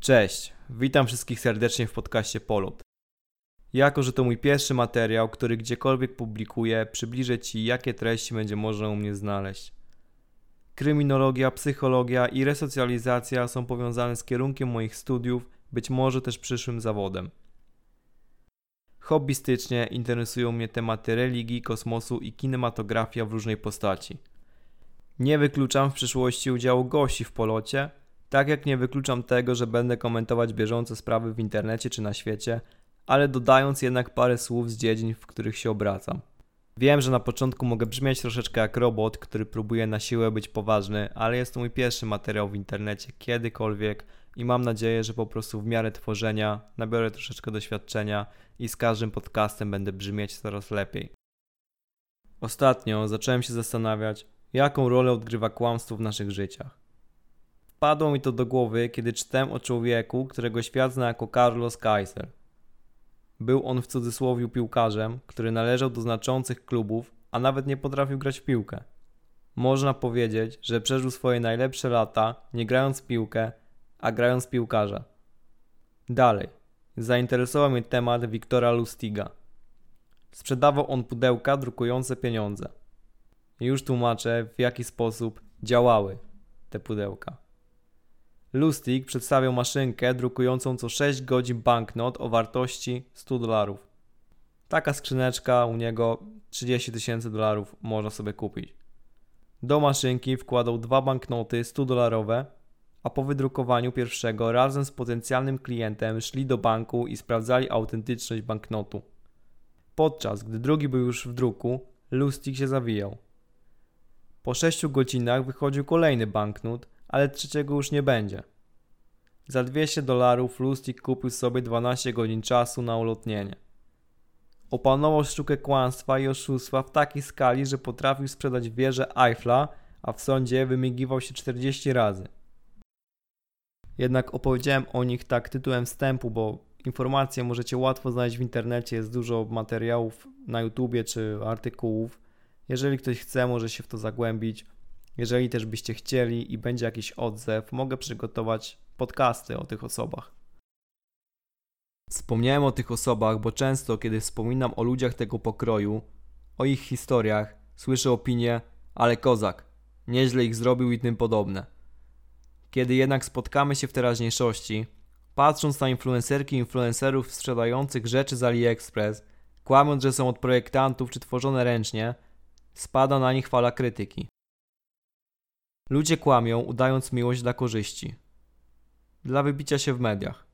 Cześć, witam wszystkich serdecznie w podcaście Polot. Jako, że to mój pierwszy materiał, który gdziekolwiek publikuję, przybliżę Ci, jakie treści będzie można u mnie znaleźć. Kryminologia, psychologia i resocjalizacja są powiązane z kierunkiem moich studiów, być może też przyszłym zawodem. Hobbystycznie interesują mnie tematy religii, kosmosu i kinematografia w różnej postaci. Nie wykluczam w przyszłości udziału gości w polocie, tak jak nie wykluczam tego, że będę komentować bieżące sprawy w internecie czy na świecie, ale dodając jednak parę słów z dziedzin, w których się obracam. Wiem, że na początku mogę brzmieć troszeczkę jak robot, który próbuje na siłę być poważny, ale jest to mój pierwszy materiał w internecie kiedykolwiek i mam nadzieję, że po prostu w miarę tworzenia nabiorę troszeczkę doświadczenia i z każdym podcastem będę brzmieć coraz lepiej. Ostatnio zacząłem się zastanawiać, jaką rolę odgrywa kłamstwo w naszych życiach. Wpadło mi to do głowy, kiedy czytałem o człowieku, którego świat zna jako Carlos Kaiser. Był on w cudzysłowie piłkarzem, który należał do znaczących klubów, a nawet nie potrafił grać w piłkę. Można powiedzieć, że przeżył swoje najlepsze lata nie grając w piłkę, a grając piłkarza. Dalej, zainteresował mnie temat Wiktora Lustiga. Sprzedawał on pudełka drukujące pieniądze. Już tłumaczę, w jaki sposób działały te pudełka. Lustig przedstawiał maszynkę drukującą co 6 godzin banknot o wartości 100 dolarów. Taka skrzyneczka u niego 30 tysięcy dolarów można sobie kupić. Do maszynki wkładał dwa banknoty 100 dolarowe, a po wydrukowaniu pierwszego razem z potencjalnym klientem szli do banku i sprawdzali autentyczność banknotu. Podczas gdy drugi był już w druku, Lustig się zawijał. Po 6 godzinach wychodził kolejny banknot, ale trzeciego już nie będzie. Za 200 dolarów Lustig kupił sobie 12 godzin czasu na ulotnienie. Opanował sztukę kłamstwa i oszustwa w takiej skali, że potrafił sprzedać wieżę Eiffla, a w sądzie wymigiwał się 40 razy. Jednak opowiedziałem o nich tak tytułem wstępu, bo informacje możecie łatwo znaleźć w internecie, jest dużo materiałów na YouTubie czy artykułów. Jeżeli ktoś chce, może się w to zagłębić. Jeżeli też byście chcieli i będzie jakiś odzew, mogę przygotować podcasty o tych osobach. Wspomniałem o tych osobach, bo często, kiedy wspominam o ludziach tego pokroju, o ich historiach, słyszę opinię, ale kozak, nieźle ich zrobił i tym podobne. Kiedy jednak spotkamy się w teraźniejszości, patrząc na influencerki i influencerów sprzedających rzeczy z AliExpress, kłamiąc, że są od projektantów czy tworzone ręcznie, spada na nich fala krytyki. Ludzie kłamią, udając miłość dla korzyści. Dla wybicia się w mediach.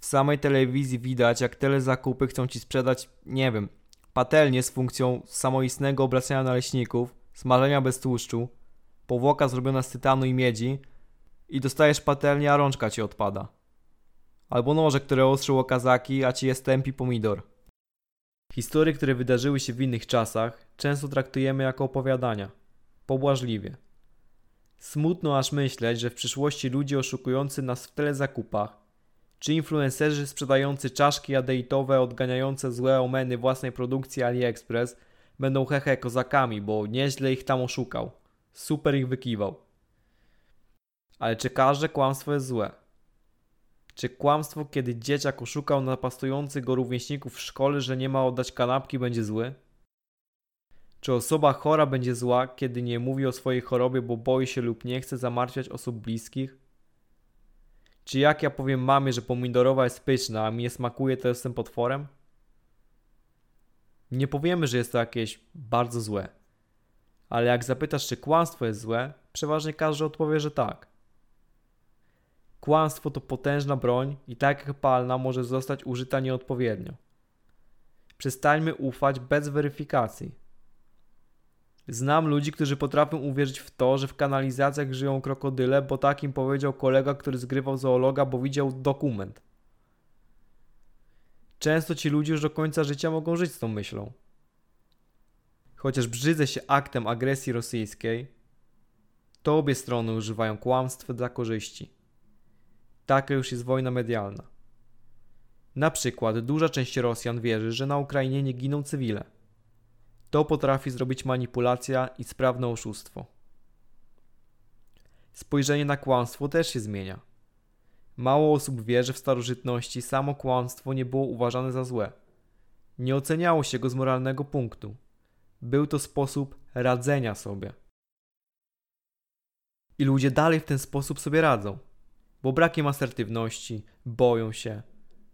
W samej telewizji widać, jak telezakupy chcą ci sprzedać, nie wiem, patelnię z funkcją samoistnego obracania naleśników, smażenia bez tłuszczu, powłoka zrobiona z tytanu i miedzi i dostajesz patelnię, a rączka ci odpada. Albo noże, które ostrzył okazaki, a ci jest tępi pomidor. Historie, które wydarzyły się w innych czasach, często traktujemy jako opowiadania pobłażliwie. Smutno aż myśleć, że w przyszłości ludzie oszukujący nas w telezakupach, czy influencerzy sprzedający czaszki adeitowe odganiające złe omeny własnej produkcji AliExpress będą hehe kozakami, bo nieźle ich tam oszukał. Super ich wykiwał. Ale czy każde kłamstwo jest złe? Czy kłamstwo, kiedy dzieciak oszukał napastujących go rówieśników w szkole, że nie ma oddać kanapki, będzie zły? Czy osoba chora będzie zła, kiedy nie mówi o swojej chorobie, bo boi się lub nie chce zamartwiać osób bliskich? Czy jak ja powiem mamie, że pomidorowa jest pyszna, a mi nie smakuje, to jestem potworem? Nie powiemy, że jest to jakieś bardzo złe. Ale jak zapytasz, czy kłamstwo jest złe, przeważnie każdy odpowie, że tak. Kłamstwo to potężna broń i tak jak palna może zostać użyta nieodpowiednio. Przestańmy ufać bez weryfikacji. Znam ludzi, którzy potrafią uwierzyć w to, że w kanalizacjach żyją krokodyle, bo tak im powiedział kolega, który zgrywał zoologa, bo widział dokument. Często ci ludzie już do końca życia mogą żyć z tą myślą. Chociaż brzydzę się aktem agresji rosyjskiej, to obie strony używają kłamstw dla korzyści. Taka już jest wojna medialna. Na przykład duża część Rosjan wierzy, że na Ukrainie nie giną cywile. To potrafi zrobić manipulacja i sprawne oszustwo. Spojrzenie na kłamstwo też się zmienia. Mało osób wie, że w starożytności samo kłamstwo nie było uważane za złe. Nie oceniało się go z moralnego punktu. Był to sposób radzenia sobie. I ludzie dalej w ten sposób sobie radzą, bo brakiem asertywności, boją się,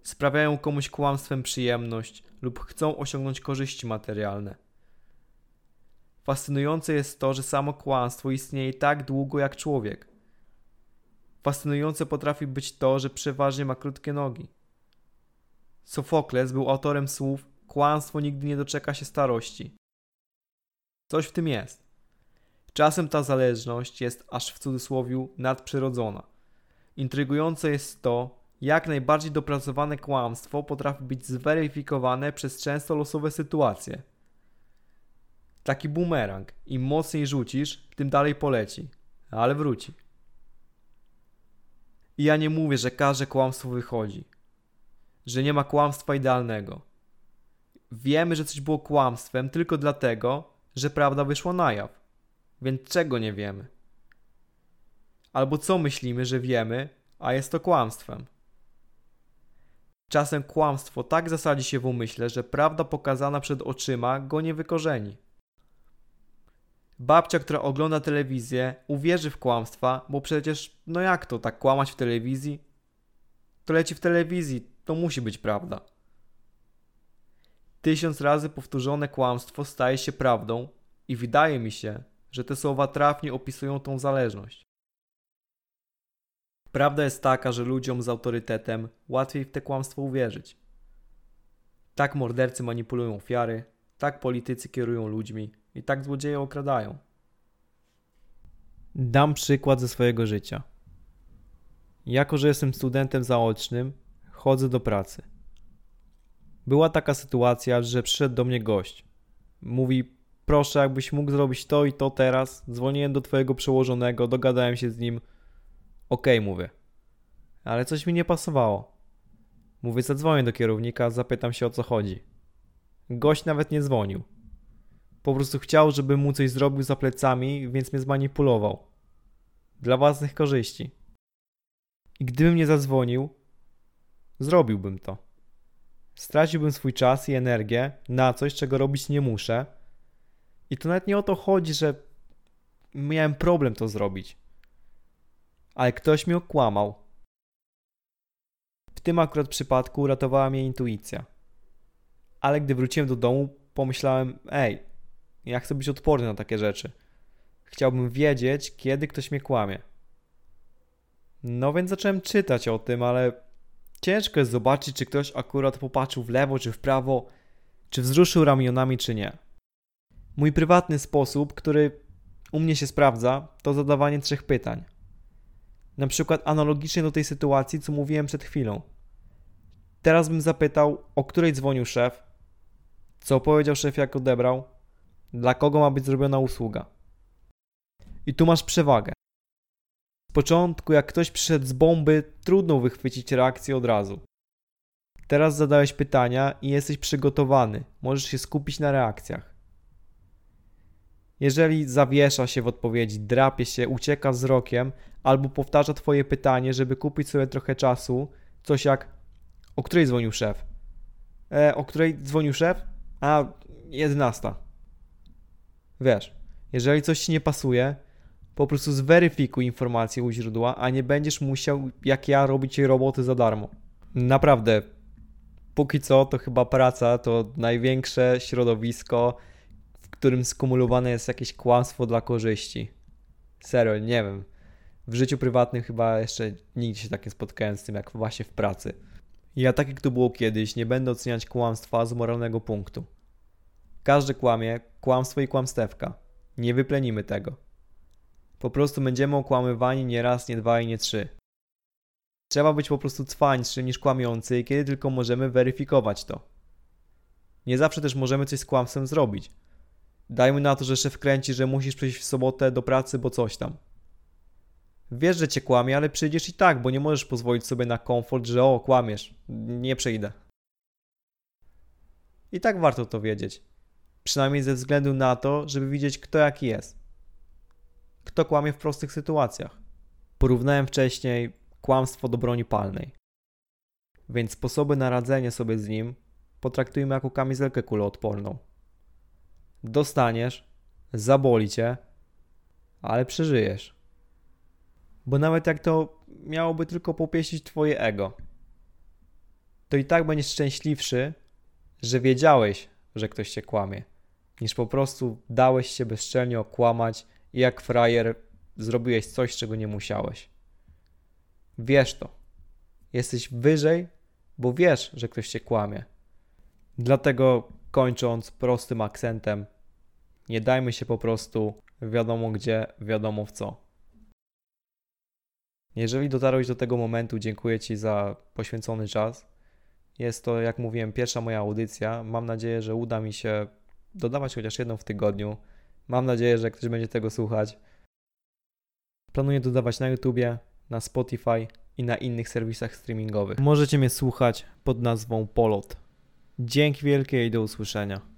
sprawiają komuś kłamstwem przyjemność lub chcą osiągnąć korzyści materialne. Fascynujące jest to, że samo kłamstwo istnieje tak długo jak człowiek. Fascynujące potrafi być to, że przeważnie ma krótkie nogi. Sofokles był autorem słów: Kłamstwo nigdy nie doczeka się starości. Coś w tym jest. Czasem ta zależność jest aż w cudzysłowie nadprzyrodzona. Intrygujące jest to, jak najbardziej dopracowane kłamstwo potrafi być zweryfikowane przez często losowe sytuacje. Taki bumerang. Im mocniej rzucisz, tym dalej poleci. Ale wróci. I ja nie mówię, że każde kłamstwo wychodzi. Że nie ma kłamstwa idealnego. Wiemy, że coś było kłamstwem tylko dlatego, że prawda wyszła na jaw. Więc czego nie wiemy? Albo co myślimy, że wiemy, a jest to kłamstwem? Czasem kłamstwo tak zasadzi się w umyśle, że prawda pokazana przed oczyma go nie wykorzeni. Babcia, która ogląda telewizję, uwierzy w kłamstwa, bo przecież, no jak to, tak kłamać w telewizji? To leci w telewizji, to musi być prawda. Tysiąc razy powtórzone kłamstwo staje się prawdą i wydaje mi się, że te słowa trafnie opisują tą zależność. Prawda jest taka, że ludziom z autorytetem łatwiej w te kłamstwo uwierzyć. Tak mordercy manipulują ofiary, tak politycy kierują ludźmi i tak złodzieje okradają. Dam przykład ze swojego życia. Jako, że jestem studentem zaocznym, chodzę do pracy. Była taka sytuacja, że przyszedł do mnie gość. Mówi: Proszę, jakbyś mógł zrobić to i to teraz. Dzwoniłem do twojego przełożonego, dogadałem się z nim. Okej, okay, mówię. Ale coś mi nie pasowało. Mówię, zadzwonię do kierownika, zapytam się o co chodzi. Gość nawet nie dzwonił. Po prostu chciał, żebym mu coś zrobił za plecami, więc mnie zmanipulował. Dla własnych korzyści. I gdybym nie zadzwonił, zrobiłbym to. Straciłbym swój czas i energię na coś, czego robić nie muszę. I to nawet nie o to chodzi, że miałem problem to zrobić. Ale ktoś mnie okłamał. W tym akurat przypadku uratowała mnie intuicja. Ale gdy wróciłem do domu, pomyślałem: Ej, ja chcę być odporny na takie rzeczy. Chciałbym wiedzieć, kiedy ktoś mnie kłamie. No więc zacząłem czytać o tym, ale ciężko jest zobaczyć, czy ktoś akurat popatrzył w lewo czy w prawo, czy wzruszył ramionami, czy nie. Mój prywatny sposób, który u mnie się sprawdza, to zadawanie trzech pytań. Na przykład analogicznie do tej sytuacji, co mówiłem przed chwilą. Teraz bym zapytał, o której dzwonił szef, co powiedział szef, jak odebrał, dla kogo ma być zrobiona usługa. I tu masz przewagę. Z początku, jak ktoś przyszedł z bomby, trudno wychwycić reakcję od razu. Teraz zadałeś pytania i jesteś przygotowany, możesz się skupić na reakcjach. Jeżeli zawiesza się w odpowiedzi, drapie się, ucieka wzrokiem albo powtarza Twoje pytanie, żeby kupić sobie trochę czasu, coś jak o której dzwonił szef? E, o której dzwonił szef? A, 11. Wiesz, jeżeli coś ci nie pasuje, po prostu zweryfikuj informacje u źródła, a nie będziesz musiał, jak ja, robić jej roboty za darmo. Naprawdę, póki co to chyba praca to największe środowisko, w którym skumulowane jest jakieś kłamstwo dla korzyści. Serio, nie wiem. W życiu prywatnym chyba jeszcze nigdy się tak nie spotkałem z tym, jak właśnie w pracy. Ja tak jak to było kiedyś, nie będę oceniać kłamstwa z moralnego punktu. Każdy kłamie, kłamstwo i kłamstewka. Nie wyplenimy tego. Po prostu będziemy okłamywani nie raz, nie dwa i nie trzy. Trzeba być po prostu cwańszy niż kłamiący, kiedy tylko możemy weryfikować to. Nie zawsze też możemy coś z kłamstwem zrobić. Dajmy na to, że szef kręci, że musisz przyjść w sobotę do pracy, bo coś tam. Wiesz, że cię kłamie, ale przyjdziesz i tak, bo nie możesz pozwolić sobie na komfort, że o, kłamiesz, nie przyjdę. I tak warto to wiedzieć. Przynajmniej ze względu na to, żeby widzieć, kto jaki jest. Kto kłamie w prostych sytuacjach. Porównałem wcześniej kłamstwo do broni palnej. Więc sposoby na radzenie sobie z nim potraktujmy jako kamizelkę kuloodporną. Dostaniesz, zaboli cię, ale przeżyjesz. Bo nawet jak to miałoby tylko popieścić twoje ego, to i tak będziesz szczęśliwszy, że wiedziałeś, że ktoś cię kłamie, niż po prostu dałeś się bezczelnie okłamać i jak frajer zrobiłeś coś, czego nie musiałeś. Wiesz to. Jesteś wyżej, bo wiesz, że ktoś cię kłamie. Dlatego kończąc prostym akcentem, nie dajmy się po prostu wiadomo gdzie, wiadomo w co. Jeżeli dotarłeś do tego momentu, dziękuję Ci za poświęcony czas. Jest to, jak mówiłem, pierwsza moja audycja. Mam nadzieję, że uda mi się dodawać chociaż jedną w tygodniu. Mam nadzieję, że ktoś będzie tego słuchać. Planuję dodawać na YouTubie, na Spotify i na innych serwisach streamingowych. Możecie mnie słuchać pod nazwą Polot. Dzięki wielkie i do usłyszenia.